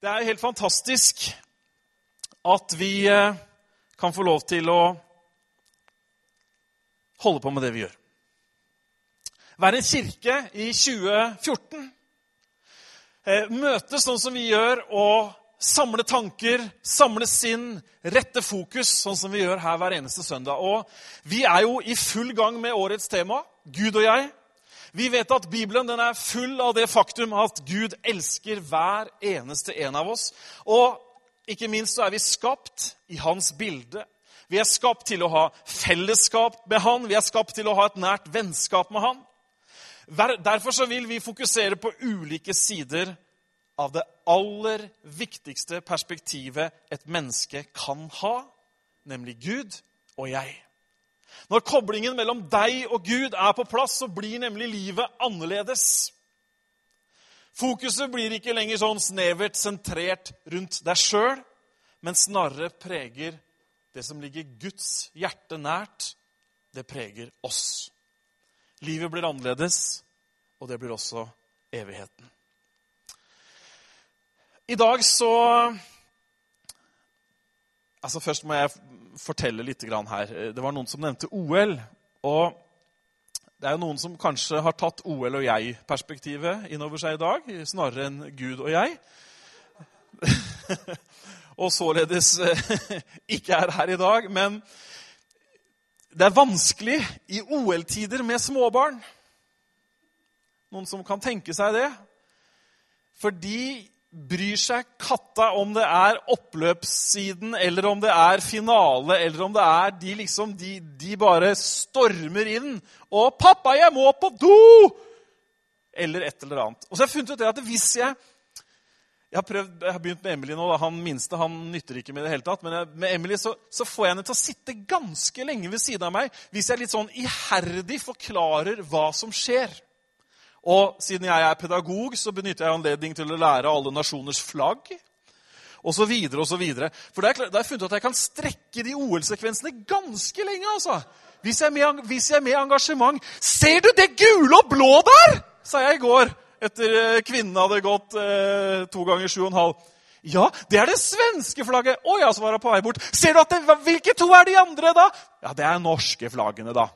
Det er helt fantastisk at vi eh, kan få lov til å holde på med det vi gjør. Være en kirke i 2014. Eh, møtes sånn som vi gjør, og samle tanker, samle sinn, rette fokus, sånn som vi gjør her hver eneste søndag. Og vi er jo i full gang med årets tema, Gud og jeg. Vi vet at Bibelen er full av det faktum at Gud elsker hver eneste en av oss. Og ikke minst så er vi skapt i hans bilde. Vi er skapt til å ha fellesskap med han. Vi er skapt til å ha et nært vennskap med han. Derfor så vil vi fokusere på ulike sider av det aller viktigste perspektivet et menneske kan ha, nemlig Gud og jeg. Når koblingen mellom deg og Gud er på plass, så blir nemlig livet annerledes. Fokuset blir ikke lenger sånn snevert sentrert rundt deg sjøl, men snarere preger det som ligger Guds hjerte nært. Det preger oss. Livet blir annerledes, og det blir også evigheten. I dag så Altså Først må jeg fortelle litt her. Det var noen som nevnte OL. Og det er jo noen som kanskje har tatt OL og jeg-perspektivet innover seg i dag, snarere enn Gud og jeg. og således eh, ikke er her i dag. Men det er vanskelig i OL-tider med småbarn. Noen som kan tenke seg det? Fordi bryr seg katta om det er oppløpssiden, eller om det er finale, eller om det er de liksom De, de bare stormer inn. Og 'Pappa, jeg må på do!' Eller et eller annet. Og så har jeg funnet ut det at hvis jeg jeg har, prøvd, jeg har begynt med Emily nå. Da. Han minste han nytter ikke med det hele tatt. Men jeg, med Emily så, så, får jeg henne til å sitte ganske lenge ved siden av meg hvis jeg litt sånn iherdig forklarer hva som skjer. Og siden jeg er pedagog, så benytter jeg anledning til å lære alle nasjoners flagg. Og så videre og så videre. For da har jeg funnet at jeg kan strekke de OL-sekvensene ganske lenge. altså. Hvis jeg, med, hvis jeg er med engasjement 'Ser du det gule og blå der?' sa jeg i går etter eh, kvinnen hadde gått eh, to ganger sju og en halv. Ja, det er det svenske flagget. Å ja, så var hun på vei bort. Ser du at det, Hvilke to er de andre, da? Ja, det er norske flaggene, da.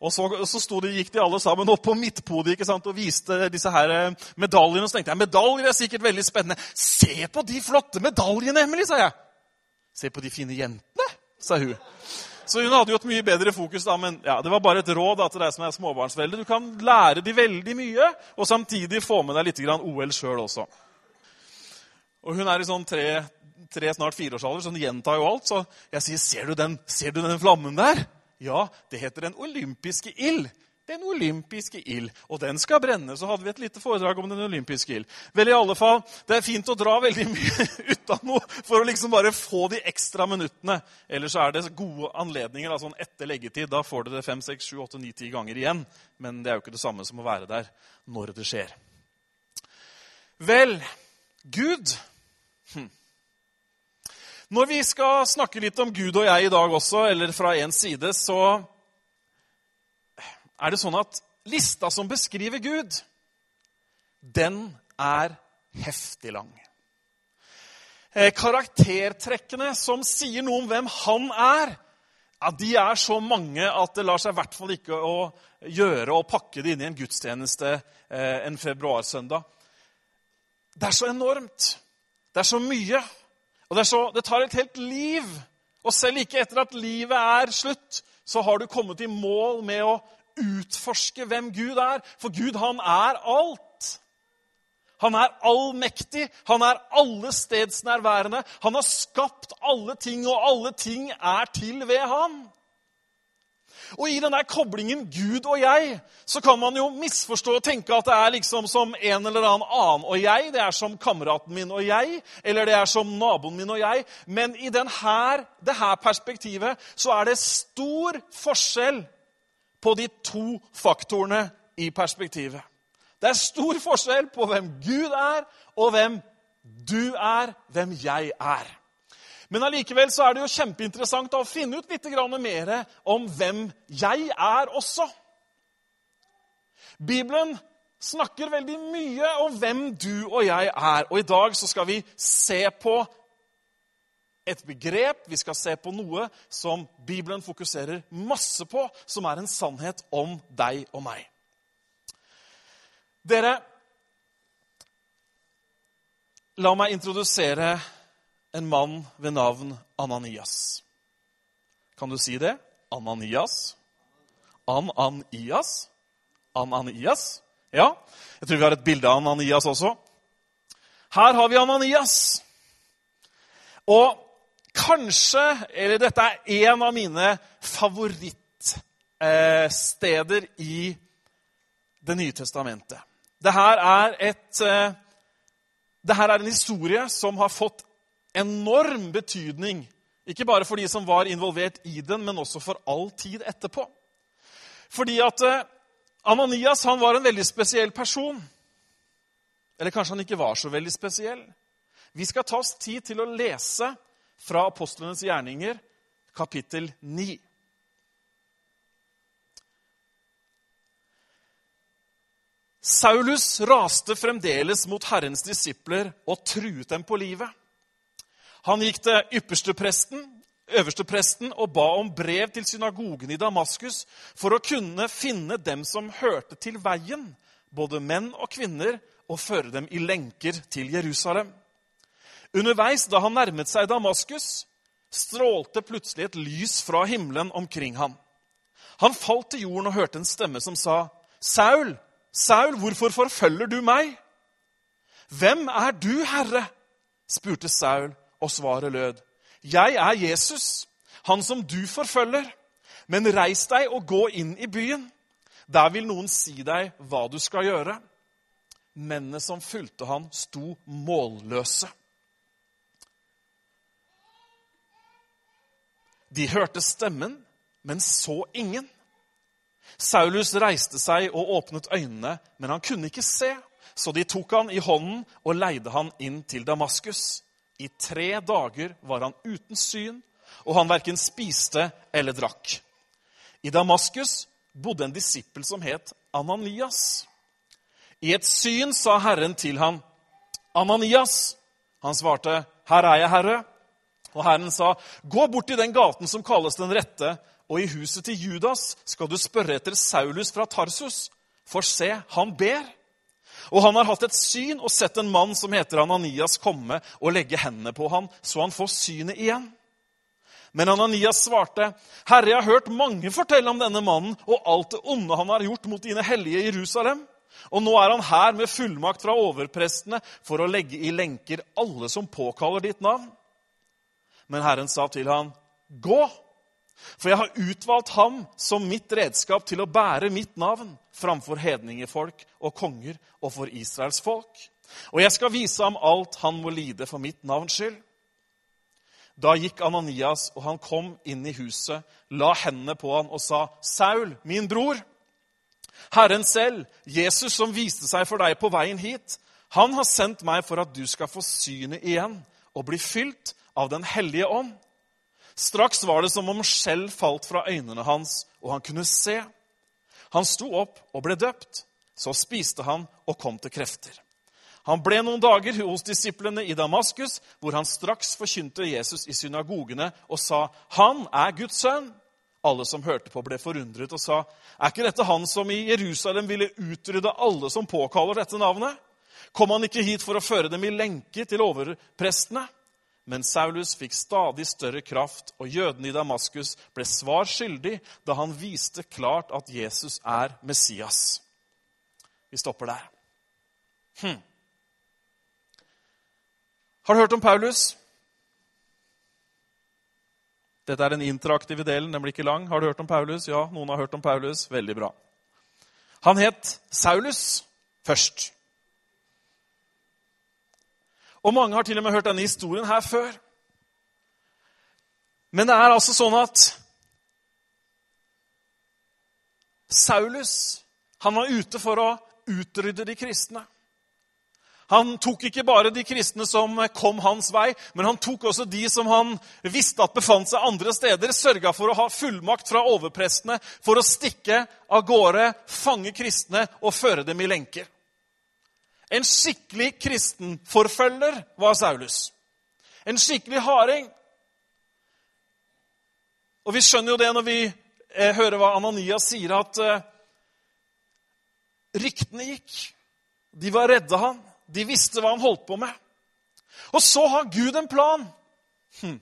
Og så, så de, gikk de alle sammen opp på midtpodiet ikke sant, og viste disse her eh, medaljene. Og så tenkte jeg medaljer er sikkert veldig spennende. Se på de flotte medaljene, Emily, sa jeg. Se på de fine jentene, sa hun. Så hun hadde jo et mye bedre fokus, da, men ja, det var bare et råd da, til deg som er småbarnsforeldre. Du kan lære de veldig mye, og samtidig få med deg litt OL sjøl også. Og hun er i sånn tre, tre snart fireårsalder, så hun gjentar jo alt. Så jeg sier, ser du den, ser du den flammen der? Ja, det heter Den olympiske ild. Den olympiske ild. Og den skal brenne. Så hadde vi et lite foredrag om Den olympiske ild. Vel, i alle fall, Det er fint å dra veldig mye ut av noe for å liksom bare få de ekstra minuttene. Ellers er det gode anledninger. altså Etter leggetid da får du det fem, seks, sju, åtte, ni, ti ganger igjen. Men det er jo ikke det samme som å være der når det skjer. Vel, Gud hm. Når vi skal snakke litt om Gud og jeg i dag også, eller fra én side, så er det sånn at lista som beskriver Gud, den er heftig lang. Eh, karaktertrekkene som sier noe om hvem han er, ja, de er så mange at det lar seg i hvert fall ikke å gjøre å pakke det inn i en gudstjeneste eh, en februarsøndag. Det er så enormt. Det er så mye. Og det, så, det, tar et helt liv. Og selv ikke etter at livet er slutt, så har du kommet i mål med å utforske hvem Gud er. For Gud, han er alt. Han er allmektig, han er allestedsnærværende. Han har skapt alle ting, og alle ting er til ved han. Og i den der koblingen Gud og jeg så kan man jo misforstå og tenke at det er liksom som en eller annen annen og jeg. Det er som kameraten min og jeg, eller det er som naboen min og jeg. Men i denne, det her perspektivet så er det stor forskjell på de to faktorene i perspektivet. Det er stor forskjell på hvem Gud er, og hvem du er, hvem jeg er. Men allikevel så er det jo kjempeinteressant å finne ut litt mer om hvem jeg er også. Bibelen snakker veldig mye om hvem du og jeg er. Og i dag så skal vi se på et begrep, vi skal se på noe som Bibelen fokuserer masse på, som er en sannhet om deg og meg. Dere, la meg introdusere en mann ved navn Ananias. Kan du si det? Ananias? Ananias? Ananias? Ja, jeg tror vi har et bilde av Ananias også. Her har vi Ananias. Og kanskje, eller dette er en av mine favorittsteder i Det nye testamentet. Dette er, et, eh, dette er en historie som har fått enorm betydning. Ikke bare for de som var involvert i den, men også for all tid etterpå. Fordi at eh, Ananias han var en veldig spesiell person. Eller kanskje han ikke var så veldig spesiell. Vi skal ta oss tid til å lese fra apostlenes gjerninger, kapittel 9. Saulus raste fremdeles mot Herrens disipler og truet dem på livet. Han gikk til ypperstepresten og ba om brev til synagogen i Damaskus for å kunne finne dem som hørte til veien, både menn og kvinner, og føre dem i lenker til Jerusalem. Underveis, da han nærmet seg Damaskus, strålte plutselig et lys fra himmelen omkring ham. Han falt til jorden og hørte en stemme som sa, 'Saul, Saul, hvorfor forfølger du meg?' 'Hvem er du, Herre?' spurte Saul, og svaret lød, 'Jeg er Jesus, han som du forfølger.' 'Men reis deg og gå inn i byen. Der vil noen si deg hva du skal gjøre.' Mennene som fulgte han, sto målløse. De hørte stemmen, men så ingen. Saulus reiste seg og åpnet øynene, men han kunne ikke se. Så de tok han i hånden og leide han inn til Damaskus. I tre dager var han uten syn, og han verken spiste eller drakk. I Damaskus bodde en disippel som het Ananias. I et syn sa Herren til ham, 'Ananias.' Han svarte, 'Her er jeg, Herre.' Og Herren sa, 'Gå bort til den gaten som kalles Den rette, og i huset til Judas skal du spørre etter Saulus fra Tarsus, for se, han ber.' Og han har hatt et syn og sett en mann som heter Ananias, komme og legge hendene på ham, så han får synet igjen. Men Ananias svarte, 'Herre, jeg har hørt mange fortelle om denne mannen' 'og alt det onde han har gjort mot dine hellige Jerusalem.' 'Og nå er han her med fullmakt fra overprestene for å legge i lenker alle som påkaller ditt navn.' Men Herren sa til han, 'Gå!' For jeg har utvalgt ham som mitt redskap til å bære mitt navn framfor hedningefolk og konger og for Israels folk. Og jeg skal vise ham alt han må lide for mitt navns skyld. Da gikk Ananias, og han kom inn i huset, la hendene på han og sa, 'Saul, min bror.' Herren selv, Jesus som viste seg for deg på veien hit, han har sendt meg for at du skal få synet igjen og bli fylt av Den hellige ånd. Straks var det som om skjell falt fra øynene hans, og han kunne se. Han sto opp og ble døpt. Så spiste han og kom til krefter. Han ble noen dager hos disiplene i Damaskus, hvor han straks forkynte Jesus i synagogene og sa, 'Han er Guds sønn.' Alle som hørte på, ble forundret og sa, 'Er ikke dette han som i Jerusalem ville utrydde alle som påkaller dette navnet?' 'Kom han ikke hit for å føre dem i lenke til overprestene?' Men Saulus fikk stadig større kraft, og jødene i Damaskus ble svar skyldig da han viste klart at Jesus er Messias. Vi stopper der. Hm. Har du hørt om Paulus? Dette er den interaktive delen. Den blir ikke lang. Har du hørt om Paulus? Ja, noen har hørt om Paulus. Veldig bra. Han het Saulus først. Og mange har til og med hørt denne historien her før. Men det er altså sånn at Saulus han var ute for å utrydde de kristne. Han tok ikke bare de kristne som kom hans vei, men han tok også de som han visste at befant seg andre steder, sørga for å ha fullmakt fra overprestene for å stikke av gårde, fange kristne og føre dem i lenker. En skikkelig kristenforfølger var Saulus. En skikkelig harding. Og vi skjønner jo det når vi eh, hører hva Ananias sier, at eh, ryktene gikk. De var redde han. De visste hva han holdt på med. Og så har Gud en plan. Hm.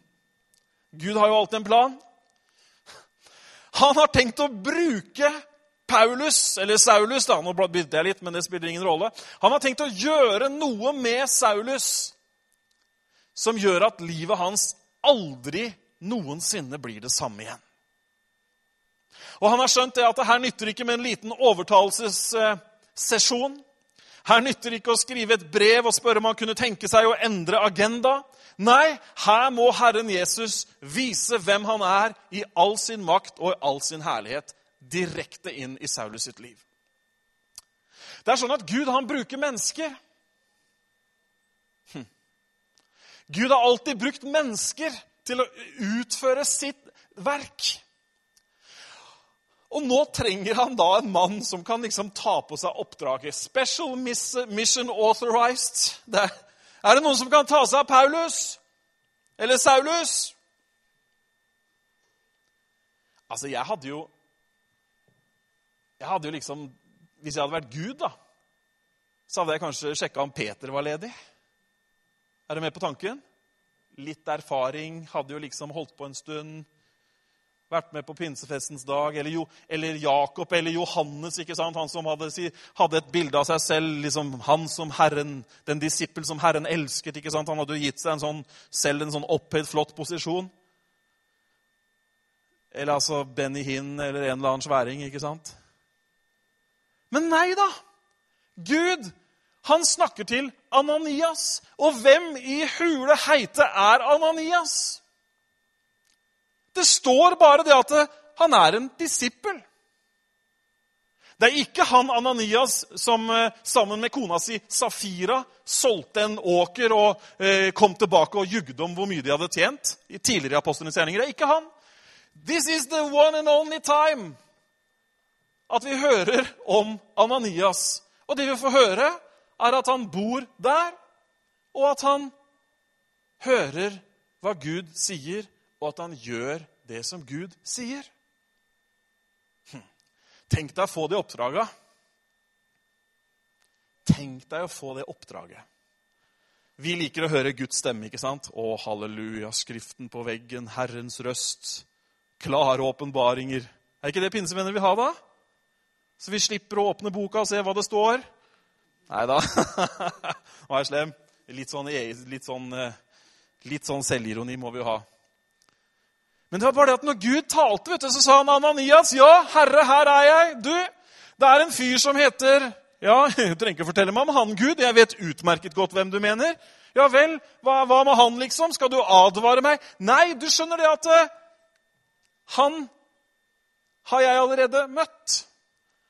Gud har jo alltid en plan. Han har tenkt å bruke Paulus, eller Saulus, da, nå bytter jeg litt, men det spiller ingen rolle. Han har tenkt å gjøre noe med Saulus som gjør at livet hans aldri noensinne blir det samme igjen. Og han har skjønt det at det her nytter ikke med en liten overtalelsessesjon. Her nytter det ikke å skrive et brev og spørre om han kunne tenke seg å endre agenda. Nei, her må Herren Jesus vise hvem han er i all sin makt og i all sin herlighet direkte inn i Saulus sitt liv. Det er sånn at Gud han bruker mennesker. Hm. Gud har alltid brukt mennesker til å utføre sitt verk. Og nå trenger han da en mann som kan liksom ta på seg oppdraget. Special mission authorized. Det er, er det noen som kan ta seg av Paulus? Eller Saulus? Altså, jeg hadde jo jeg hadde jo liksom, Hvis jeg hadde vært Gud, da, så hadde jeg kanskje sjekka om Peter var ledig. Er du med på tanken? Litt erfaring, hadde jo liksom holdt på en stund. Vært med på pinsefestens dag. Eller, jo, eller Jakob eller Johannes, ikke sant? han som hadde, hadde, et bilde av seg selv. liksom Han som Herren, den disippel som Herren elsket. ikke sant? Han hadde jo gitt seg en sånn, selv en sånn opphøyd, flott posisjon. Eller altså Benny Hinn eller en eller annen sværing. ikke sant? Men nei da! Gud han snakker til Ananias. Og hvem i hule heite er Ananias? Det står bare det at han er en disippel. Det er ikke han Ananias som eh, sammen med kona si Safira solgte en åker og eh, kom tilbake og jugde om hvor mye de hadde tjent. i tidligere apostlenes gjerninger. Det er ikke han. This is the one and only time at vi hører om Ananias. Og det vi får høre, er at han bor der, og at han hører hva Gud sier, og at han gjør det som Gud sier. Hm. Tenk deg å få det oppdraget. Tenk deg å få det oppdraget. Vi liker å høre Guds stemme. ikke sant? Å, halleluja, Skriften på veggen, Herrens røst, klare åpenbaringer. Er ikke det pinsevenner vil ha, da? Så vi slipper å åpne boka og se hva det står. Nei da. Nå er jeg slem. Litt sånn, litt sånn, eh, litt sånn selvironi må vi jo ha. Men det var bare det at når Gud talte, vet du, så sa han Ananias, 'Ja, Herre, her er jeg.' Du, det er en fyr som heter Ja, du trenger ikke fortelle meg om han, Gud. Jeg vet utmerket godt hvem du mener. Ja vel, hva, hva med han, liksom? Skal du advare meg? Nei, du skjønner det at uh, han har jeg allerede møtt.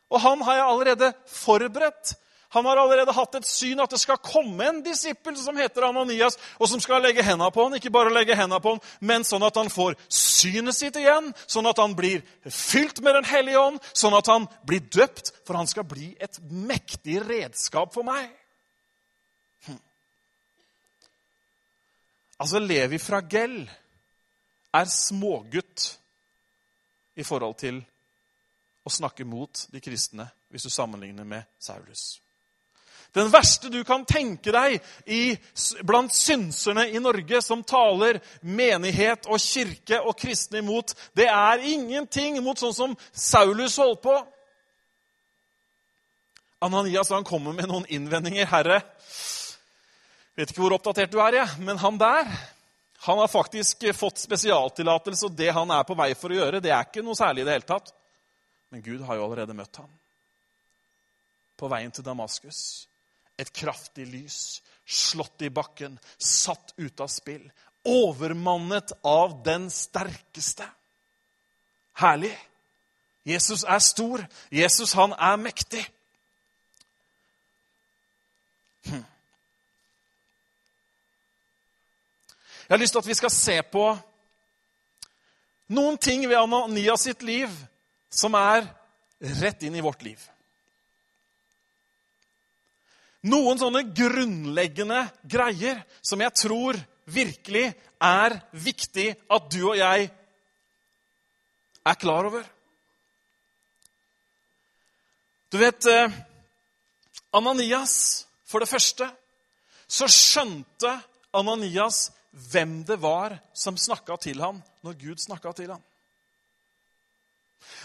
Og han har jeg allerede forberedt. Han har allerede hatt et syn at det skal komme en disippel som heter Ananias, og som skal legge hendene på han, Ikke bare legge hendene på han, men sånn at han får synet sitt igjen, sånn at han blir fylt med Den hellige ånd, sånn at han blir døpt, for han skal bli et mektig redskap for meg. Hm. Altså, Levi fra Gell er smågutt i forhold til å snakke mot de kristne hvis du sammenligner med Saulus. Den verste du kan tenke deg i, blant synserne i Norge som taler menighet og kirke og kristne imot, det er ingenting mot sånn som Saulus holdt på. Ananias han kommer med noen innvendinger. 'Herre, vet ikke hvor oppdatert du er, jeg, men han der han har faktisk fått spesialtillatelse, og det han er på vei for å gjøre, det er ikke noe særlig i det hele tatt. Men Gud har jo allerede møtt ham. På veien til Damaskus. Et kraftig lys, slått i bakken, satt ut av spill. Overmannet av den sterkeste. Herlig. Jesus er stor. Jesus, han er mektig. Hm. Jeg har lyst til at vi skal se på noen ting ved Ananias sitt liv som er rett inn i vårt liv. noen sånne grunnleggende greier som jeg tror virkelig er viktig at du og jeg er klar over. Du vet eh, Ananias, for det første, så skjønte Ananias hvem det var som snakka til ham når Gud snakka til ham.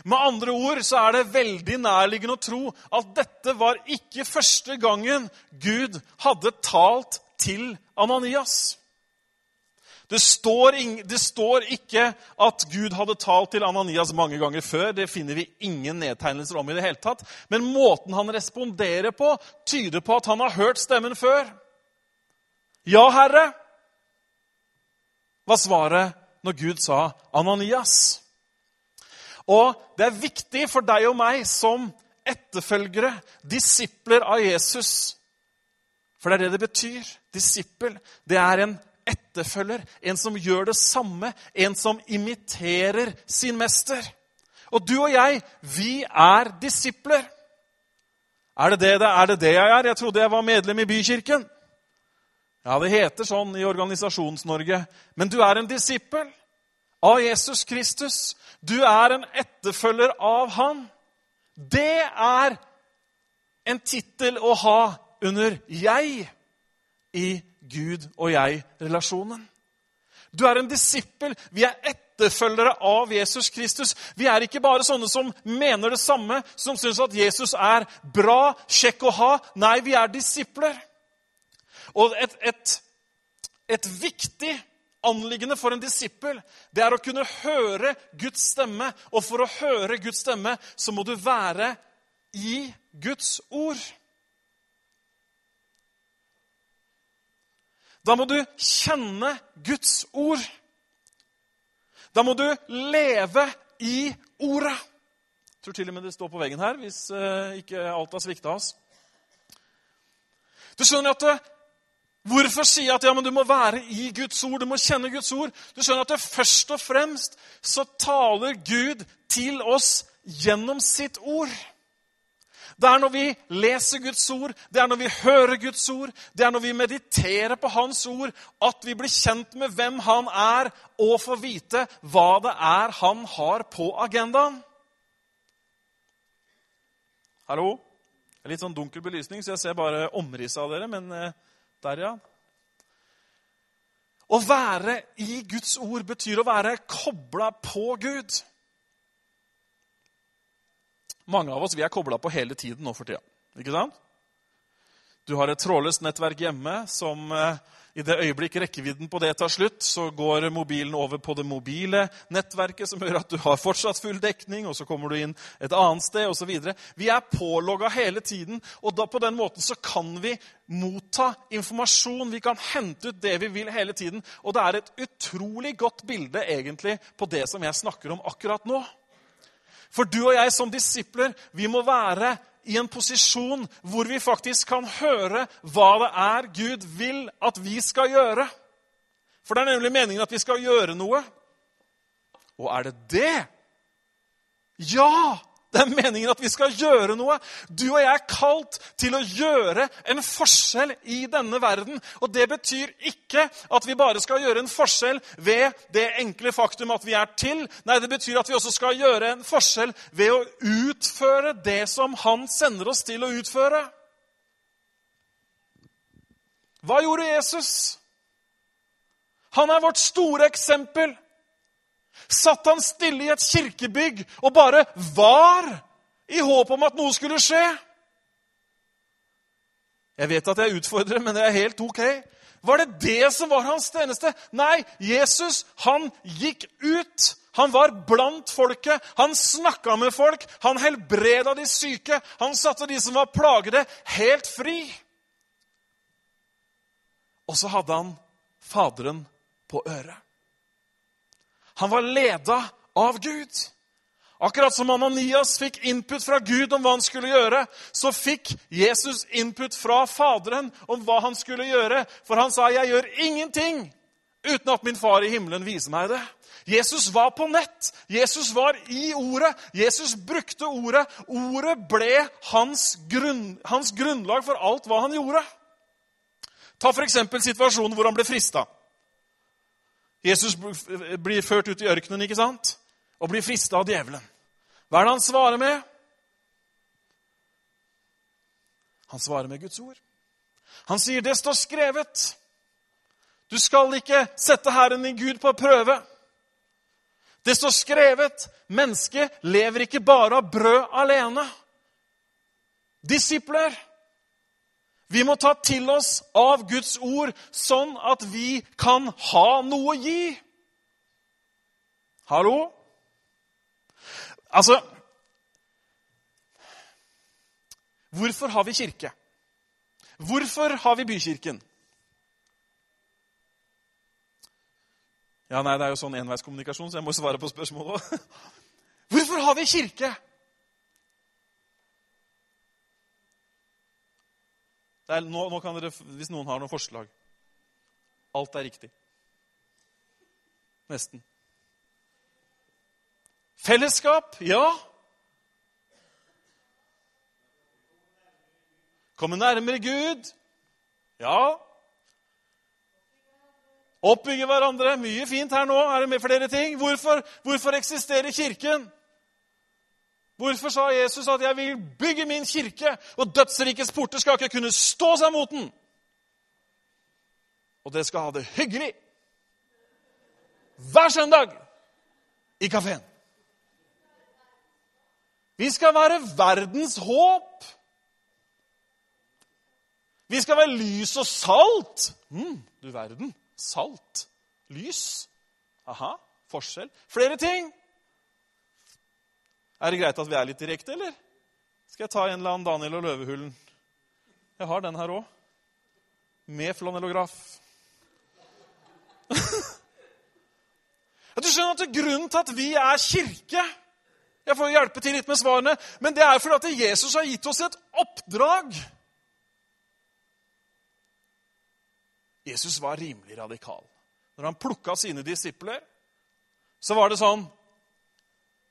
Med andre ord så er det veldig nærliggende å tro at dette var ikke første gangen Gud hadde talt til Ananias. Det står, det står, ikke at Gud hadde talt til Ananias mange ganger før. Det finner vi ingen nedtegnelser om i det hele tatt. Men måten han responderer på, tyder på at han har hørt stemmen før. Ja, Herre, var svaret når Gud sa 'Ananias'. Og det er viktig for deg og meg som etterfølgere, disipler av Jesus. For det er det det betyr. Disippel. Det er en etterfølger, en som gjør det samme, en som imiterer sin mester. Og du og jeg, vi er disipler. Er det det, er det, det jeg er? Jeg trodde jeg var medlem i Bykirken. Ja, det heter sånn i Organisasjons-Norge. Men du er en disippel av Jesus Kristus. Du er en etterfølger av Han. Det er en tittel å ha under 'jeg' i Gud og jeg-relasjonen. Du er en disippel. Vi er etterfølgere av Jesus Kristus. Vi er ikke bare sånne som mener det samme, som syns at Jesus er bra, kjekk å ha. Nei, vi er disipler. Og et, et, et viktig anliggende for en disippel, det er å kunne høre Guds stemme. Og for å høre Guds stemme så må du være i Guds ord. Da må du kjenne Guds ord. Da må du leve i ordet. Jeg tror til og med det står på veggen her, hvis uh, ikke alt har svikta oss. Du skjønner at det, Hvorfor sier jeg at ja, du må være i Guds ord, du må kjenne Guds ord? Du skjønner at det først og fremst så taler Gud til oss gjennom sitt ord. Det er når vi leser Guds ord, det er når vi hører Guds ord, det er når vi mediterer på Hans ord, at vi blir kjent med hvem Han er, og får vite hva det er Han har på agendaen. Hallo? Litt sånn dunkel belysning, så jeg ser bare omrisset av dere. men... Der, ja. Å være i Guds ord betyr å være kobla på Gud. Mange av oss vi er kobla på hele tiden nå for tida. Ikke sant? Du har et trådløst nettverk hjemme som eh, i det øyeblikk rekkevidden på det tar slutt, så går mobilen over på det mobile nettverket, som gjør at du har fortsatt full dekning, og så kommer du inn et annet sted osv. Vi er pålogga hele tiden, og da, på den måten så kan vi motta informasjon. Vi kan hente ut det vi vil hele tiden. Og det er et utrolig godt bilde egentlig på det som jeg snakker om akkurat nå. For du og jeg som disipler, vi må være i en posisjon hvor vi faktisk kan høre hva det er Gud vil at vi skal gjøre. For det er nemlig meningen at vi skal gjøre noe. Og er det det? Ja! Det er meningen at vi skal gjøre noe. Du og jeg er kalt til å gjøre en forskjell i denne verden. Og det betyr ikke at vi bare skal gjøre en forskjell ved det enkle faktum at vi er til. Nei, det betyr at vi også skal gjøre en forskjell ved å utføre det som Han sender oss til å utføre. Hva gjorde Jesus? Han er vårt store eksempel. Satt han stille i et kirkebygg og bare var i håp om at noe skulle skje? Jeg vet at jeg utfordrer, men det er helt ok. Var det det som var hans tjeneste? Nei, Jesus han gikk ut. Han var blant folket. Han snakka med folk. Han helbreda de syke. Han satte de som var plagede, helt fri. Og så hadde han Faderen på øret. Han var leda av Gud. Akkurat som Ananias fikk input fra Gud om hva han skulle gjøre, så fikk Jesus input fra Faderen om hva han skulle gjøre. For han sa, 'Jeg gjør ingenting uten at min far i himmelen viser meg det. Jesus var på nett. Jesus var i ordet. Jesus brukte ordet. Ordet ble hans, grunn, hans grunnlag for alt hva han gjorde. Ta f.eks. situasjonen hvor han ble frista. Jesus blir ført ut i ørkenen ikke sant? og blir frista av djevelen. Hva er det han svarer med? Han svarer med Guds ord. Han sier, 'Det står skrevet'. Du skal ikke sette Herren din Gud på prøve. Det står skrevet mennesket lever ikke bare av brød alene. Disipler. Vi må ta til oss av Guds ord, sånn at vi kan ha noe å gi. Hallo? Altså Hvorfor har vi kirke? Hvorfor har vi bykirken? Ja, nei, Det er jo sånn enveiskommunikasjon, så jeg må svare på spørsmålet òg. Hvorfor har vi kirke? Er, nå, nå, dere, Hvis noen har noen forslag Alt er riktig. Nesten. Fellesskap? Ja. Komme nærmere Gud? Ja. Oppbygge hverandre. Mye fint her nå. Er det med flere ting? Hvorfor, hvorfor eksisterer Kirken? Hvorfor sa Jesus at 'jeg vil bygge min kirke', og dødsrikets porter skal ikke kunne stå seg mot den? Og det skal ha det hyggelig hver søndag i kafeen. Vi skal være verdens håp. Vi skal være lys og salt. Mm, du verden. Salt. Lys. Aha. Forskjell. Flere ting. Er det greit at vi er litt direkte, eller? Skal jeg ta en eller annen Daniel og Løvehullen? Jeg har den her òg. Med flanellograf. du skjønner at Grunnen til at vi er kirke Jeg får hjelpe til litt med svarene, men det er fordi at Jesus har gitt oss et oppdrag. Jesus var rimelig radikal. Når han plukka sine disipler, så var det sånn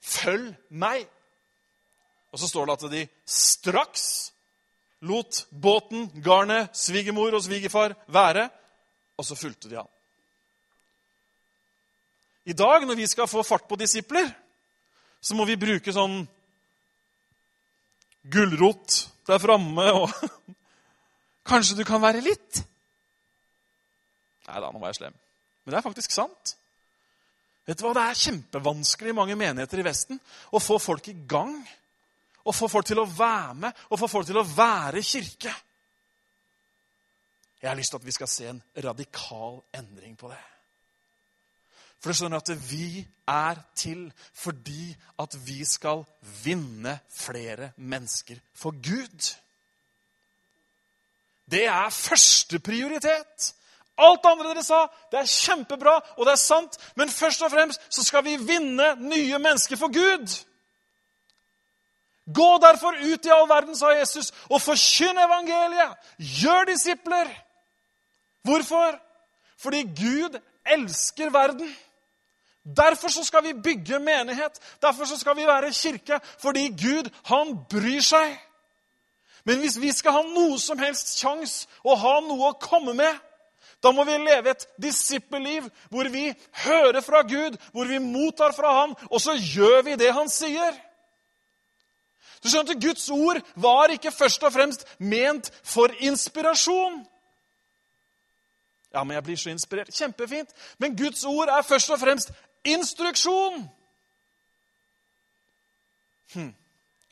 Følg meg! Og så står det at de straks lot båten, garnet, svigermor og svigerfar være, og så fulgte de han. I dag, når vi skal få fart på disipler, så må vi bruke sånn gulrot der framme og Kanskje du kan være litt? Nei da, nå var jeg slem. Men det er faktisk sant. Vet du hva? Det er kjempevanskelig i mange menigheter i Vesten å få folk i gang. Å få folk til å være med, og få folk til å være kirke. Jeg har lyst til at vi skal se en radikal endring på det. For du skjønner at vi er til fordi at vi skal vinne flere mennesker for Gud. Det er første Alt andre dere sa, det er kjempebra, og det er sant, men først og fremst så skal vi vinne nye mennesker for Gud. Gå derfor ut i all verden, sa Jesus, og forkynn evangeliet. Gjør disipler. Hvorfor? Fordi Gud elsker verden. Derfor så skal vi bygge menighet. Derfor så skal vi være kirke. Fordi Gud, han bryr seg. Men hvis vi skal ha noe som helst sjanse og ha noe å komme med, da må vi leve et disippelliv hvor vi hører fra Gud, hvor vi mottar fra Han, og så gjør vi det Han sier. Du skjønner at Guds ord var ikke først og fremst ment for inspirasjon. Ja, men jeg blir så inspirert. Kjempefint. Men Guds ord er først og fremst instruksjon. Hm.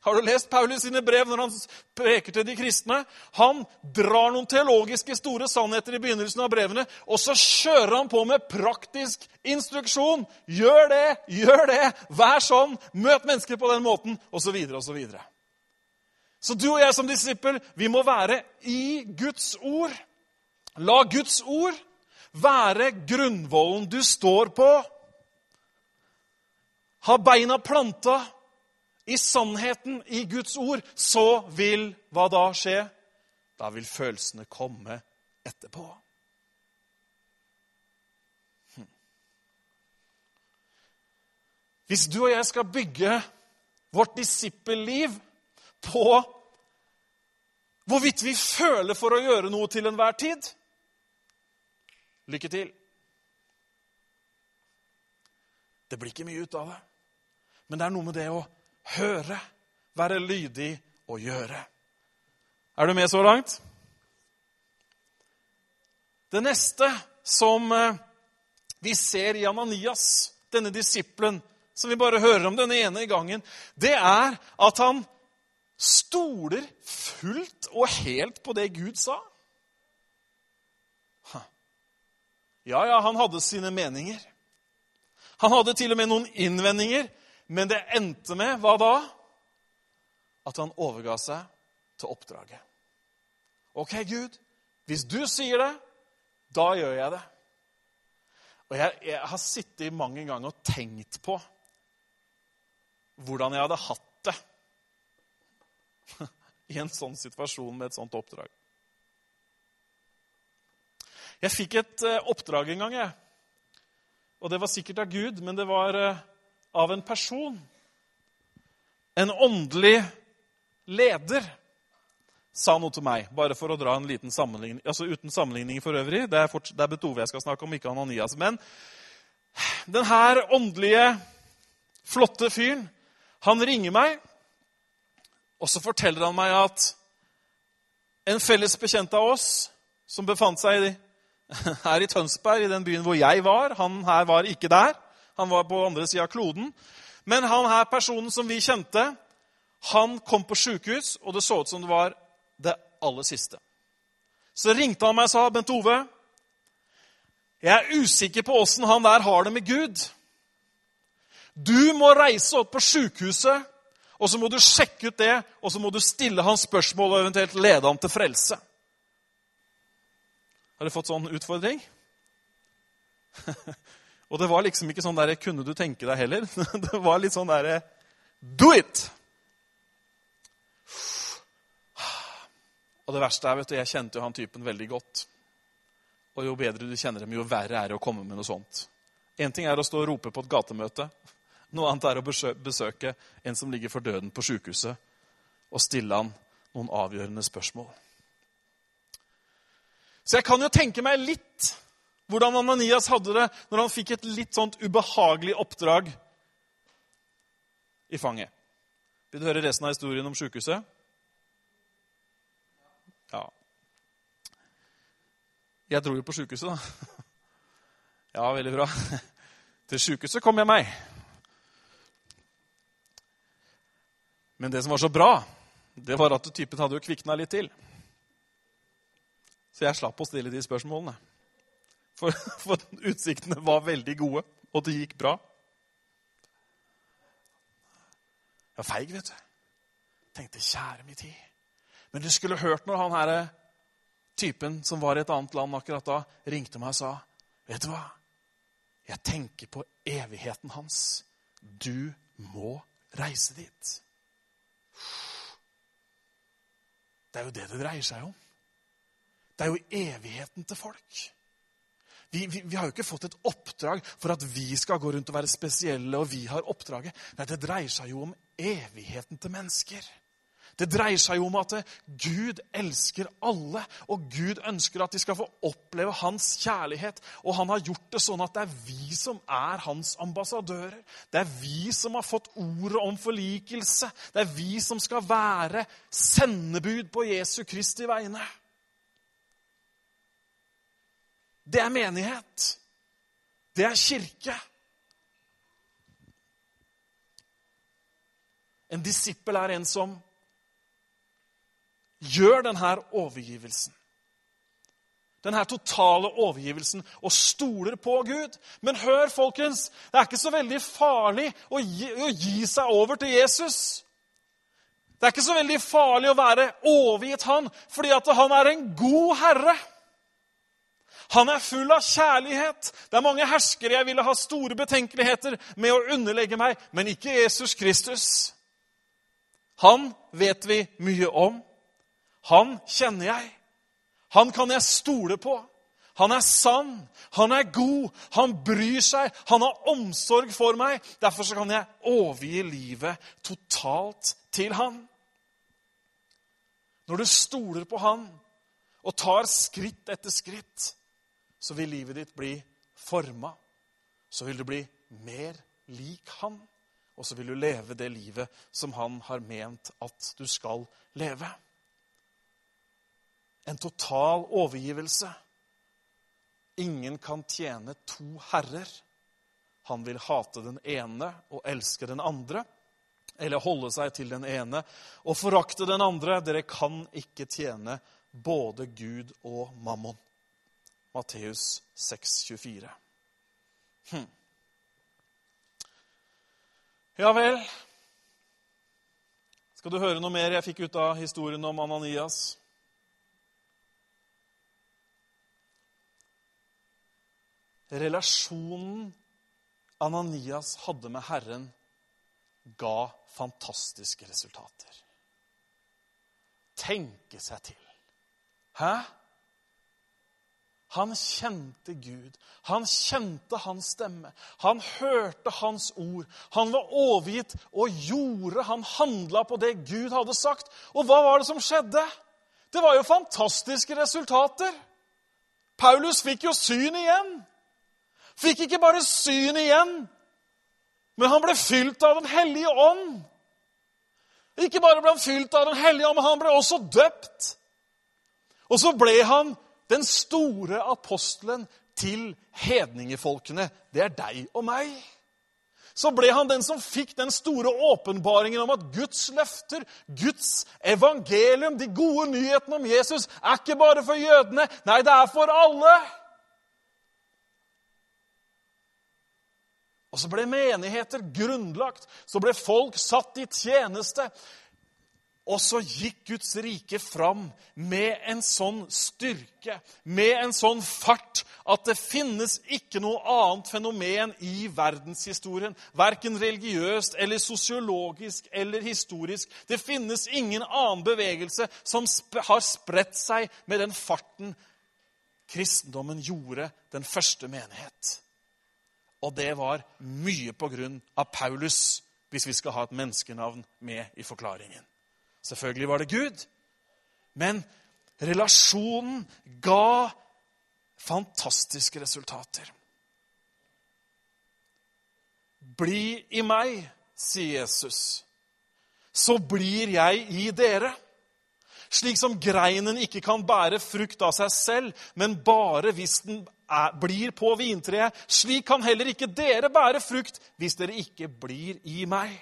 Har du lest Paulus sine brev når han preker til de kristne? Han drar noen teologiske store sannheter i begynnelsen av brevene, og så kjører han på med praktisk instruksjon. Gjør det, gjør det, vær sånn, møt mennesker på den måten, osv. Så, videre. så du og jeg som disippel, vi må være i Guds ord. La Guds ord være grunnvollen du står på. Ha beina planta i sannheten, i Guds ord, så vil hva da skje? Da vil følelsene komme etterpå. Hm. Hvis du og jeg skal bygge vårt disippelliv på hvorvidt vi føler for å gjøre noe til enhver tid lykke til. Det blir ikke mye ut av det. Men det er noe med det å høre, være lydig og gjøre. Er du med så langt? Det neste som eh, vi ser i Ananias, denne disippelen, som vi bare hører om denne ene gangen, det er at han stoler fullt og helt på det Gud sa. Ja, ja, han hadde sine meninger. Han hadde til og med noen innvendinger, men det endte med hva da? At han overga seg til oppdraget. Ok, Gud, hvis du sier det, da gjør jeg det. Og jeg, jeg har sittet mange ganger og tenkt på hvordan jeg hadde hatt det i en sånn situasjon med et sånt oppdrag. Jeg fikk et eh, oppdrag en gang, jeg. Og det var sikkert av Gud, men det var eh, av en person. En åndelig leder sa noe til meg, bare for å dra en liten sammenligning. Altså uten sammenligning for øvrig. Det er, fort, er Betove jeg skal snakke om, ikke Ananias. Men den her åndelige, flotte fyren, han ringer meg, og så forteller han meg at en felles bekjent av oss som befant seg her i Tønsberg, i den byen hvor jeg var. Han her var ikke der. Han var på andre sida av kloden. Men han her personen som vi kjente, han kom på sjukehus, og det så ut som det var det aller siste. Så ringte han meg og sa, 'Bent Ove, jeg er usikker på åssen han der har det med Gud.' 'Du må reise opp på sjukehuset, og så må du sjekke ut det,' 'og så må du stille hans spørsmål og eventuelt lede ham til frelse.' Har du fått sånn utfordring? og det var liksom ikke sånn der 'Kunne du tenke deg?' heller. det var litt sånn derre 'Do it!' Og det verste er, vet du, jeg kjente jo han typen veldig godt. Og jo bedre du kjenner dem, jo verre er det å komme med noe sånt. Én ting er å stå og rope på et gatemøte. Noe annet er å besøke en som ligger for døden på sjukehuset, og stille han noen avgjørende spørsmål. Så jeg kan jo tenke meg litt hvordan Ananias hadde det når han fikk et litt sånt ubehagelig oppdrag i fanget. Vil du høre resten av historien om sjukehuset? Ja. Jeg dro jo på sjukehuset, da. Ja, veldig bra. Til sjukehuset kom jeg meg. Men det som var så bra, det var at typen hadde jo kvikna litt til. Så jeg slapp å stille de spørsmålene. For, for utsiktene var veldig gode, og det gikk bra. Jeg var feig, vet du. Tenkte, kjære min tid. Men du skulle hørt når han her typen som var i et annet land akkurat da, ringte meg og sa, 'Vet du hva? Jeg tenker på evigheten hans. Du må reise dit.' Det er jo det det dreier seg om. Det er jo evigheten til folk. Vi, vi, vi, har jo ikke fått et oppdrag for at vi skal gå rundt og være spesielle, og vi har oppdraget. Nei, det dreier seg jo om evigheten til mennesker. Det dreier seg jo om at Gud elsker alle, og Gud ønsker at de skal få oppleve hans kjærlighet. Og han har gjort det sånn at det er vi som er hans ambassadører. Det er vi som har fått ordet om forlikelse. Det er vi som skal være sendebud på Jesu Kristi vegne. Det er menighet. Det er kirke. En disippel er en som gjør denne overgivelsen. Denne totale overgivelsen og stoler på Gud. Men hør, folkens, det er ikke så veldig farlig å gi, å gi seg over til Jesus. Det er ikke så veldig farlig å være overgitt han, fordi han er en god herre. Han er full av kjærlighet. Det er mange herskere jeg ville ha store betenkeligheter med å underlegge meg, men ikke Jesus Kristus. Han vet vi mye om. Han kjenner jeg. Han kan jeg stole på. Han er sann, han er god, han bryr seg, han har omsorg for meg. Derfor kan jeg overgi livet totalt til han. Når du stoler på han og tar skritt etter skritt, så vil livet ditt bli forma. Så vil du bli mer lik han, og så vil du leve det livet som han har ment at du skal leve. En total overgivelse. Ingen kan tjene to herrer. Han vil hate den ene og elske den andre, eller holde seg til den ene og forakte den andre. Dere kan ikke tjene både Gud og mammon. Matteus 6, 24. Hm. Ja vel. Skal du høre noe mer jeg fikk ut av historien om Ananias? Relasjonen Ananias hadde med Herren, ga fantastiske resultater. Tenke seg til. Hæ? Han kjente Gud. Han kjente hans stemme. Han hørte hans ord. Han var overgitt og gjorde Han handla på det Gud hadde sagt. Og hva var det som skjedde? Det var jo fantastiske resultater. Paulus fikk jo syn igjen. Fikk ikke bare syn igjen, men han ble fylt av Den hellige ånd. Ikke bare ble han fylt av Den hellige ånd, men han ble også døpt. Og så ble han den store apostelen til hedningefolkene. Det er deg og meg. Så ble han den som fikk den store åpenbaringen om at Guds løfter, Guds evangelium, de gode nyhetene om Jesus, er ikke bare for jødene. Nei, det er for alle. Og så ble menigheter grunnlagt, så ble folk satt i tjeneste. Og så gikk Guds rike fram med en sånn styrke, med en sånn fart, at det finnes ikke noe annet fenomen i verdenshistorien, verken religiøst eller sosiologisk eller historisk. Det finnes ingen annen bevegelse som har spredt seg med den farten kristendommen gjorde den første menighet. Og det var mye på grunn av Paulus, hvis vi skal ha et menneskenavn med i forklaringen. Selvfølgelig var det Gud, men relasjonen ga fantastiske resultater. Bli i meg, sier Jesus, så blir jeg i dere. Slik som greinen ikke kan bære frukt av seg selv, men bare hvis den er, blir på vintreet, slik kan heller ikke dere bære frukt hvis dere ikke blir i meg.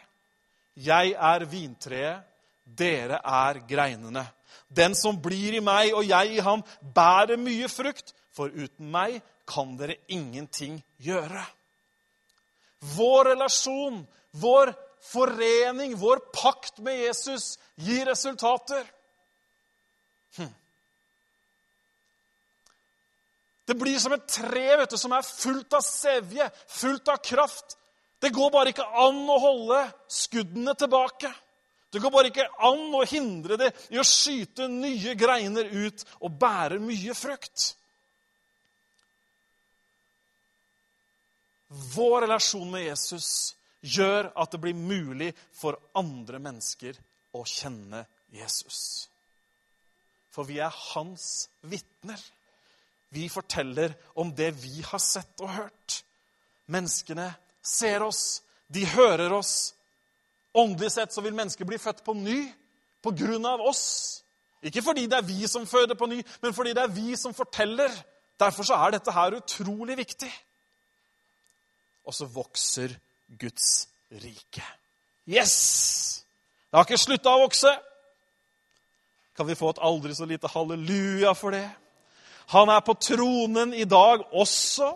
Jeg er vintreet, dere er greinene. Den som blir i meg og jeg i ham, bærer mye frukt, for uten meg kan dere ingenting gjøre. Vår relasjon, vår forening, vår pakt med Jesus gir resultater. Hm. Det blir som et tre vet du, som er fullt av sevje, fullt av kraft. Det går bare ikke an å holde skuddene tilbake. Det går bare ikke an å hindre det i å skyte nye greiner ut og bære mye frukt. Vår relasjon med Jesus gjør at det blir mulig for andre mennesker å kjenne Jesus. For vi er hans vitner. Vi forteller om det vi har sett og hørt. Menneskene ser oss, de hører oss. Åndelig sett så vil mennesker bli født på ny på grunn av oss. Ikke fordi det er vi som føder på ny, men fordi det er vi som forteller. Derfor så er dette her utrolig viktig. Og så vokser Guds rike. Yes! Det har ikke slutta å vokse. Kan vi få et aldri så lite halleluja for det? Han er på tronen i dag også.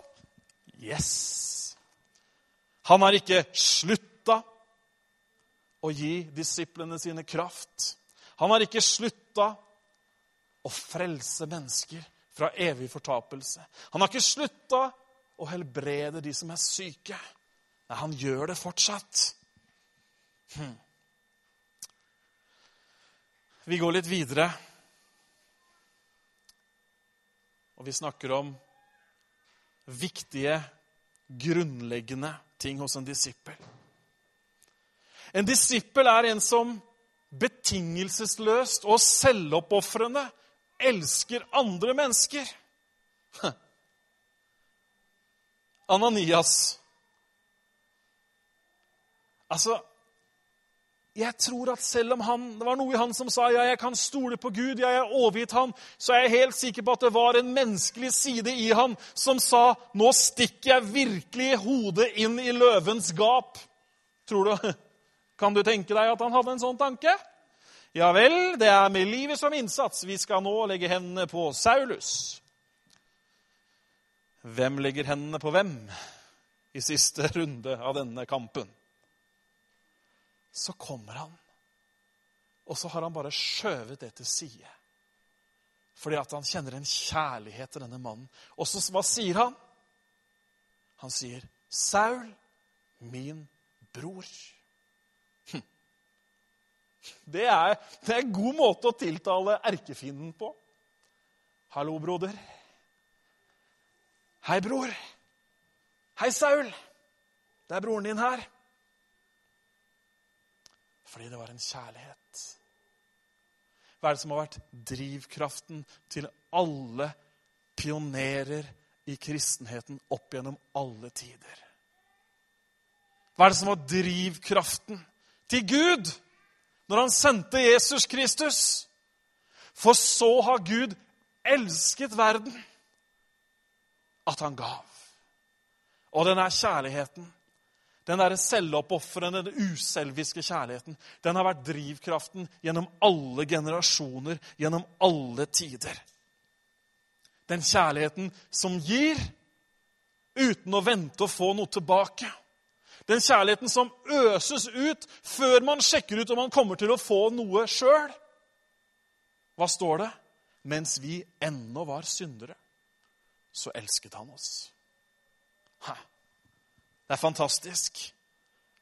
Yes! Han har ikke slutta å gi disiplene sine kraft. Han har ikke slutta å frelse mennesker fra evig fortapelse. Han har ikke slutta å helbrede de som er syke. Nei, han gjør det fortsatt. Hm. Vi går litt videre. Og vi snakker om viktige, grunnleggende ting hos en disippel. En disippel er en som betingelsesløst og selvoppofrende elsker andre mennesker. Ananias. Altså, jeg tror at selv om han, det var noe i han som sa ja, jeg kan stole på Gud, jeg er overgitt han, så er jeg helt sikker på at det var en menneskelig side i han som sa nå stikker jeg virkelig hodet inn i løvens gap. Tror du, Kan du tenke deg at han hadde en sånn tanke? Ja vel, det er med livet som innsats. Vi skal nå legge hendene på Saulus. Hvem legger hendene på hvem i siste runde av denne kampen? Så kommer han, og så har han bare skjøvet det til side. Fordi at han kjenner en kjærlighet til denne mannen. Og så hva sier han? Han sier, 'Saul, min bror'. Det er, det er en god måte å tiltale erkefienden på. Hallo, broder. Hei, bror. Hei, Saul. Det er broren din her. Fordi det var en kjærlighet. Hva er det som har vært drivkraften til alle pionerer i kristenheten opp gjennom alle tider? Hva er det som var drivkraften til Gud når han sendte Jesus Kristus? For så har Gud elsket verden at han gav. Og den er kjærligheten, den derre selvoppofrende, den uselviske kjærligheten, den har vært drivkraften gjennom alle generasjoner, gjennom alle tider. Den kjærligheten som gir uten å vente å få noe tilbake. Den kjærligheten som øses ut før man sjekker ut om man kommer til å få noe sjøl. Hva står det? Mens vi ennå var syndere så elsket han oss. Ha. Det er fantastisk.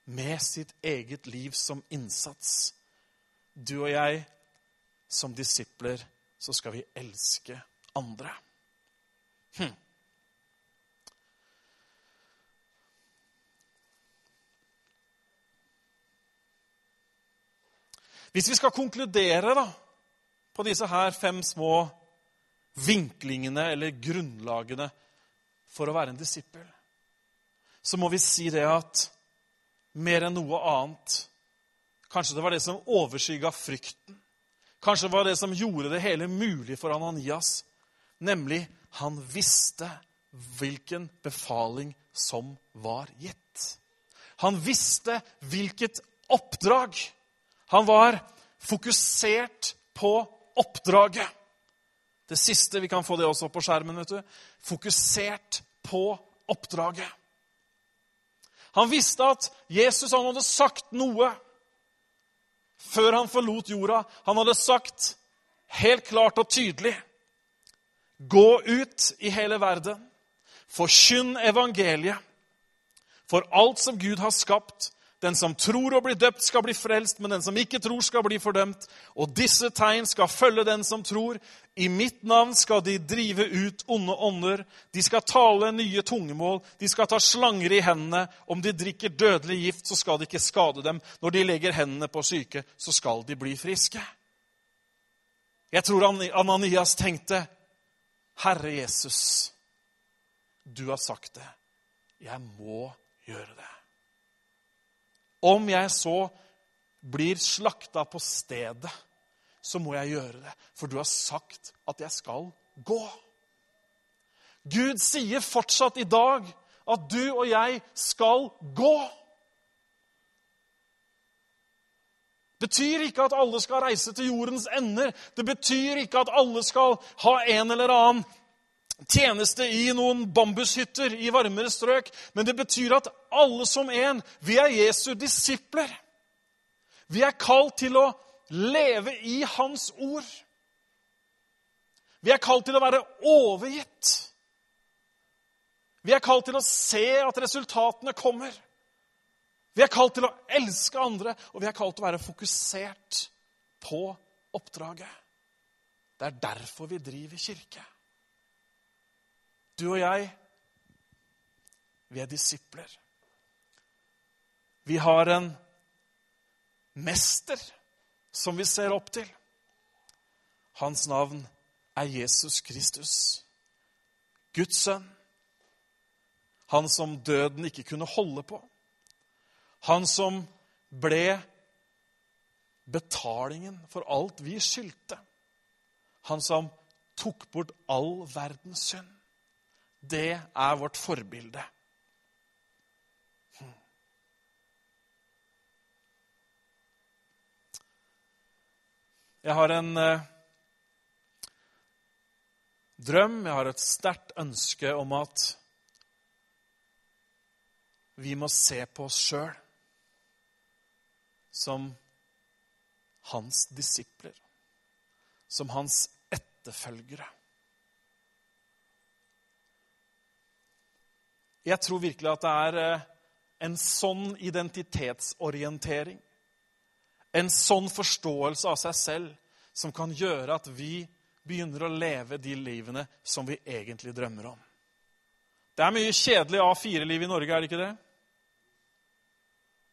Med sitt eget liv som innsats. Du og jeg som disipler, så skal vi elske andre. Hm. Hvis vi skal konkludere da, på disse her fem små vinklingene eller grunnlagene for å være en disippel, så må vi si det at mer enn noe annet Kanskje det var det som overskygga frykten. Kanskje det var det som gjorde det hele mulig for Ananias. Nemlig, han visste hvilken befaling som var gitt. Han visste hvilket oppdrag. Han var fokusert på oppdraget. Det siste Vi kan få det også opp på skjermen. vet du. Fokusert på oppdraget. Han visste at Jesus han hadde sagt noe før han forlot jorda. Han hadde sagt helt klart og tydelig Gå ut i hele verden, forkynn evangeliet. For alt som Gud har skapt, den som tror og blir døpt, skal bli frelst, men den som ikke tror, skal bli fordømt. Og disse tegn skal følge den som tror. I mitt navn skal de drive ut onde ånder. De skal tale nye tungemål. De skal ta slanger i hendene. Om de drikker dødelig gift, så skal det ikke skade dem. Når de legger hendene på syke, så skal de bli friske. Jeg tror Ananias tenkte, 'Herre Jesus, du har sagt det. Jeg må gjøre det.' Om jeg så blir slakta på stedet, så må jeg gjøre det. For du har sagt at jeg skal gå. Gud sier fortsatt i dag at du og jeg skal gå. Det betyr ikke at alle skal reise til jordens ender. Det betyr ikke at alle skal ha en eller annen tjeneste i noen bambushytter i varmere strøk. Men det betyr at alle som en, vi er Jesu disipler. Vi er kalt til å leve i Hans ord. Vi er kalt til å være overgitt. Vi er kalt til å se at resultatene kommer. Vi er kalt til å elske andre, og vi er kalt til å være fokusert på oppdraget. Det er derfor vi driver kirke. Du og jeg, Vi er disipler. Vi har en mester som vi ser opp til. Hans navn er Jesus Kristus, Guds sønn. Han som døden ikke kunne holde på. Han som ble betalingen for alt vi skyldte. Han som tok bort all verdens synd. Det er vårt forbilde. Jeg har en eh, drøm, jeg har et sterkt ønske om at vi må se på oss sjøl som hans disipler, som hans etterfølgere. Jeg tror virkelig at det er eh, en sånn identitetsorientering en sånn forståelse av seg selv som kan gjøre at vi begynner å leve de livene som vi egentlig drømmer om. Det er mye kjedelig A4-liv i Norge, er det ikke det?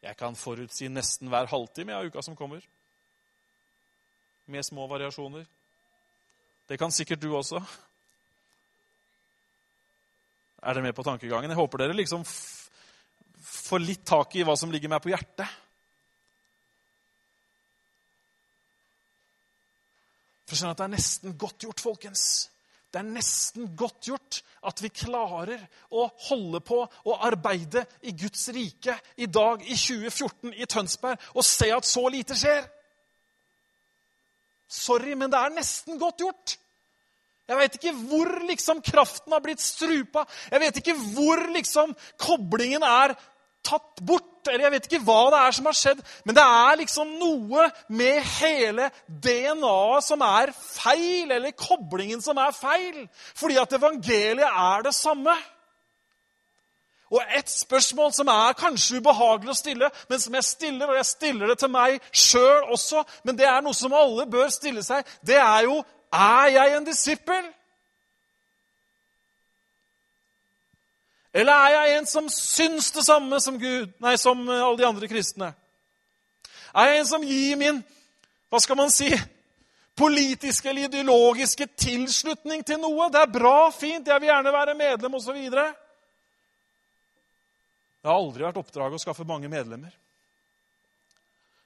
Jeg kan forutsi nesten hver halvtime av uka som kommer. Med små variasjoner. Det kan sikkert du også. Er dere med på tankegangen? Jeg håper dere liksom får litt tak i hva som ligger meg på hjertet. For skjønne at Det er nesten godt gjort, folkens. Det er nesten godt gjort at vi klarer å holde på og arbeide i Guds rike i dag, i 2014, i Tønsberg, og se at så lite skjer. Sorry, men det er nesten godt gjort. Jeg vet ikke hvor liksom kraften har blitt strupa. Jeg vet ikke hvor liksom koblingen er tatt bort. Eller jeg vet ikke hva det er som har skjedd, men det er liksom noe med hele DNA-et som er feil, eller koblingen som er feil. Fordi at evangeliet er det samme. Og et spørsmål som er kanskje ubehagelig å stille, men som jeg stiller, og jeg stiller det til meg sjøl også, men det er noe som alle bør stille seg, det er jo er jeg en disippel? Eller er jeg en som syns det samme som, Gud, nei, som alle de andre kristne? Er jeg en som gir min hva skal man si, politiske eller ideologiske tilslutning til noe? Det er bra, fint, jeg vil gjerne være medlem osv. Det har aldri vært oppdraget å skaffe mange medlemmer.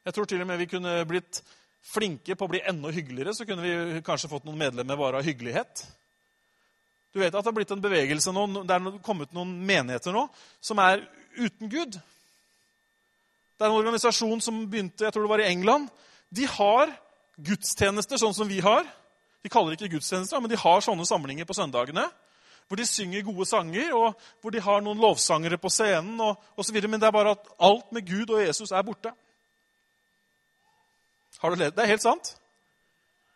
Jeg tror til og med vi kunne blitt flinke på å bli enda hyggeligere. Så kunne vi kanskje fått noen medlemmer bare av hyggelighet. Du vet at det har blitt en bevegelse nå, det er kommet noen menigheter nå som er uten Gud. Det er en organisasjon som begynte jeg tror det var i England. De har gudstjenester sånn som vi har. De kaller det ikke gudstjenester, men de har sånne samlinger på søndagene. Hvor de synger gode sanger, og hvor de har noen lovsangere på scenen. og, og så videre, Men det er bare at alt med Gud og Jesus er borte. Har du? Det er helt sant.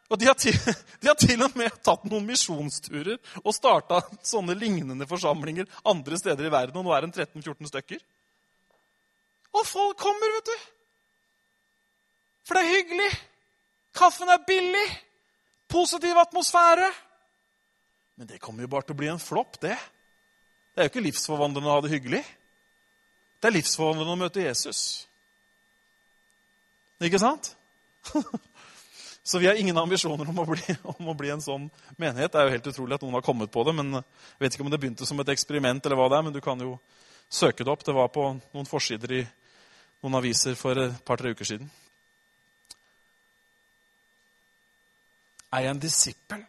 Og de har, til, de har, til, og med tatt noen misjonsturer og starta sånne lignende forsamlinger andre steder i verden. Og nå er det 13-14 stykker. Og folk kommer, vet du. For det er hyggelig. Kaffen er billig. Positiv atmosfære. Men det kommer jo bare til å bli en flopp, det. Det er jo ikke livsforvandlende å ha det hyggelig. Det er livsforvandlende å møte Jesus. Ikke sant? Så vi har ingen ambisjoner om å, bli, om å, bli, en sånn menighet. Det er jo helt utrolig at noen har kommet på det. men Jeg vet ikke om det begynte som et eksperiment, eller hva det er, men du kan jo søke det opp. Det var på noen forsider i noen aviser for et par-tre uker siden. Er jeg en disippel?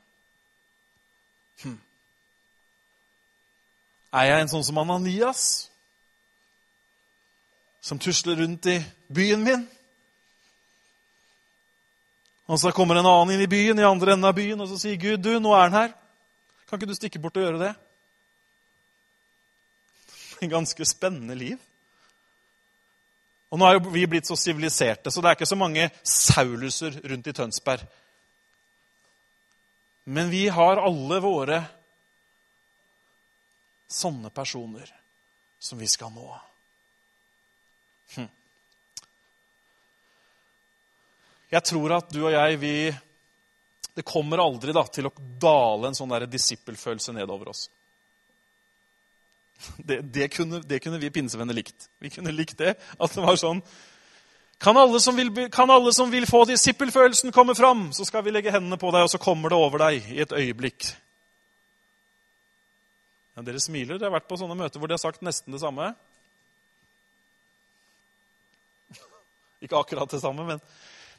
Hm. Er jeg en sånn som Ananias? Som tusler rundt i byen min? Og så kommer en annen inn i byen, i andre enden av byen, og så sier Gud, du, nå er han her. Kan ikke du stikke bort og gjøre det? En ganske spennende liv. Og nå er jo vi blitt så siviliserte, så det er ikke så mange Sauluser rundt i Tønsberg. Men vi har alle våre sånne personer som vi skal nå. Hm. Jeg tror at du og jeg, vi Det kommer aldri da, til å dale en sånn disippelfølelse nedover oss. Det, det, kunne, det kunne vi pinsevenner likt. Vi kunne likt det. At det var sånn kan alle, vil, kan alle som vil, få disippelfølelsen, komme fram? Så skal vi legge hendene på deg, og så kommer det over deg i et øyeblikk. Ja, dere smiler. Dere har vært på sånne møter hvor de har sagt nesten det samme. Ikke akkurat det samme, men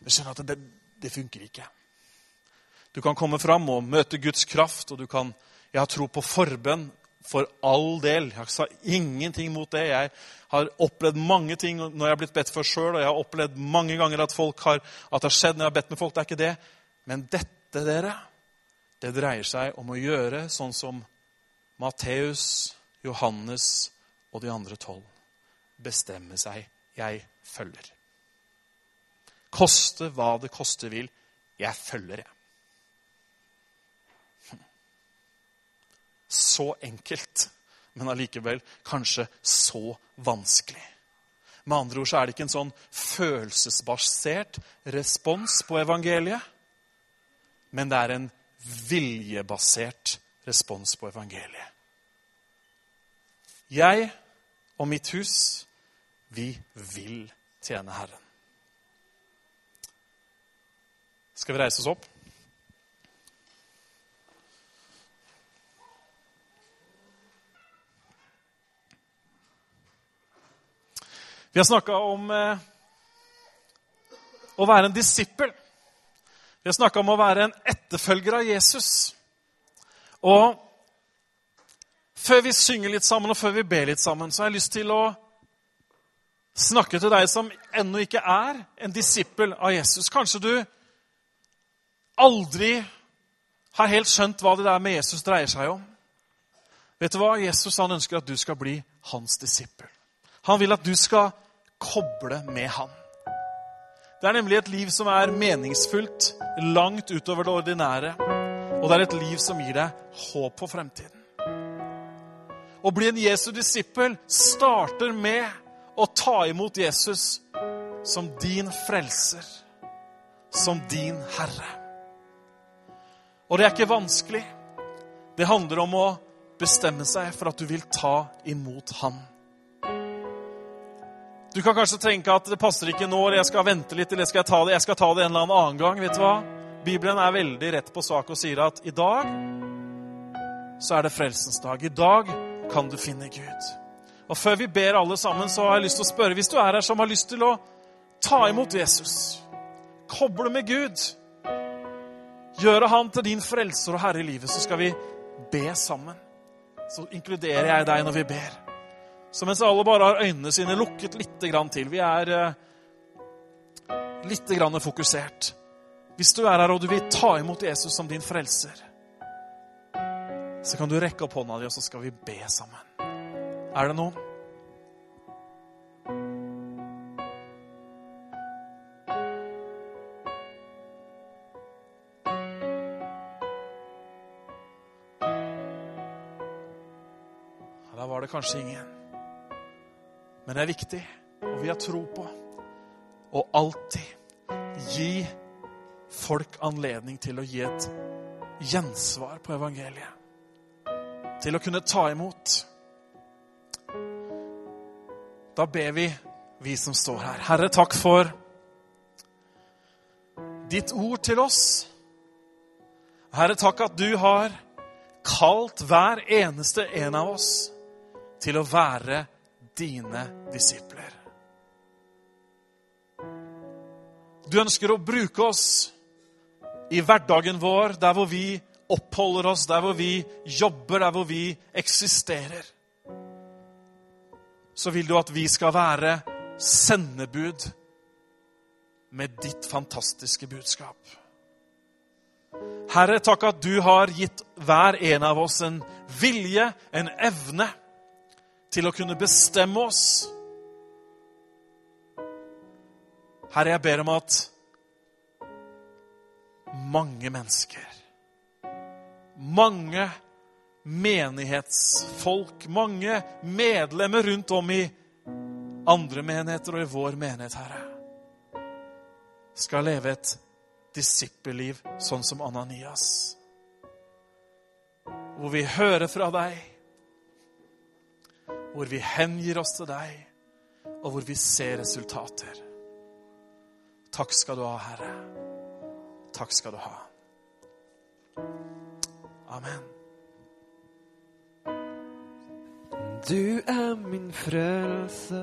du skjønner at det, det funker ikke. Du kan komme fram og møte Guds kraft, og du kan Jeg har tro på forbønn for all del. Jeg sa ingenting mot det. Jeg har opplevd mange ting når jeg har blitt bedt for sjøl, og jeg har opplevd mange ganger at, har, at det har skjedd når jeg har bedt med folk. Det er ikke det. Men dette, dere, det dreier seg om å gjøre sånn som Matteus, Johannes og de andre tolv bestemmer seg. Jeg følger. Koste hva det koste vil. Jeg følger, jeg. Så enkelt, men allikevel kanskje så vanskelig. Med andre ord så er det ikke en sånn følelsesbasert respons på evangeliet, men det er en viljebasert respons på evangeliet. Jeg og mitt hus, vi vil tjene Herren. Skal vi reise oss opp? Vi har snakka om eh, å være en disippel. Vi har snakka om å være en etterfølger av Jesus. Og før vi synger litt sammen, og før vi ber litt sammen, så har jeg lyst til å snakke til deg som ennå ikke er en disippel av Jesus. Kanskje du aldri har helt skjønt hva det der med Jesus dreier seg om. Vet du hva? Jesus han ønsker at du skal bli hans disippel. Han vil at du skal koble med han. Det er nemlig et liv som er meningsfullt, langt utover det ordinære. Og det er et liv som gir deg håp for fremtiden. Å bli en Jesu disippel starter med å ta imot Jesus som din frelser, som din herre. Og det er ikke vanskelig. Det handler om å bestemme seg for at du vil ta imot Han. Du kan kanskje tenke at det passer ikke nå, eller jeg skal vente litt, eller jeg skal ta det, jeg skal ta det en eller annen gang. vet du hva? Bibelen er veldig rett på sak og sier at i dag så er det frelsens dag. I dag kan du finne Gud. Og Før vi ber alle sammen, så har jeg lyst til å spørre hvis du er her som har lyst til å ta imot Jesus, koble med Gud, gjøre Han til din frelser og herre i livet, så skal vi be sammen. Så inkluderer jeg deg når vi ber. Så mens alle bare har øynene sine lukket litt til Vi er eh, litt fokusert. Hvis du er her og du vil ta imot Jesus som din frelser, så kan du rekke opp hånda di, og så skal vi be sammen. Er det noen? Det kanskje ingen. Men det er viktig, og vi har tro på, å alltid gi folk anledning til å gi et gjensvar på evangeliet. Til å kunne ta imot. Da ber vi, vi som står her. Herre, takk for ditt ord til oss. Herre, takk at du har kalt hver eneste en av oss til å være dine disipler. Du ønsker å bruke oss i hverdagen vår, der hvor vi oppholder oss, der hvor vi jobber, der hvor vi eksisterer. Så vil du at vi skal være sendebud med ditt fantastiske budskap. Herre, takk at du har gitt hver en av oss en vilje, en evne, til å kunne bestemme oss. Herre, jeg ber om at mange mennesker, mange menighetsfolk, mange medlemmer rundt om i andre menigheter og i vår menighet, Herre, skal leve et disippelliv sånn som Ananias. Hvor vi hører fra deg hvor vi hengir oss til deg, og hvor vi ser resultater. Takk skal du ha, Herre. Takk skal du ha. Amen. Du er min frelse.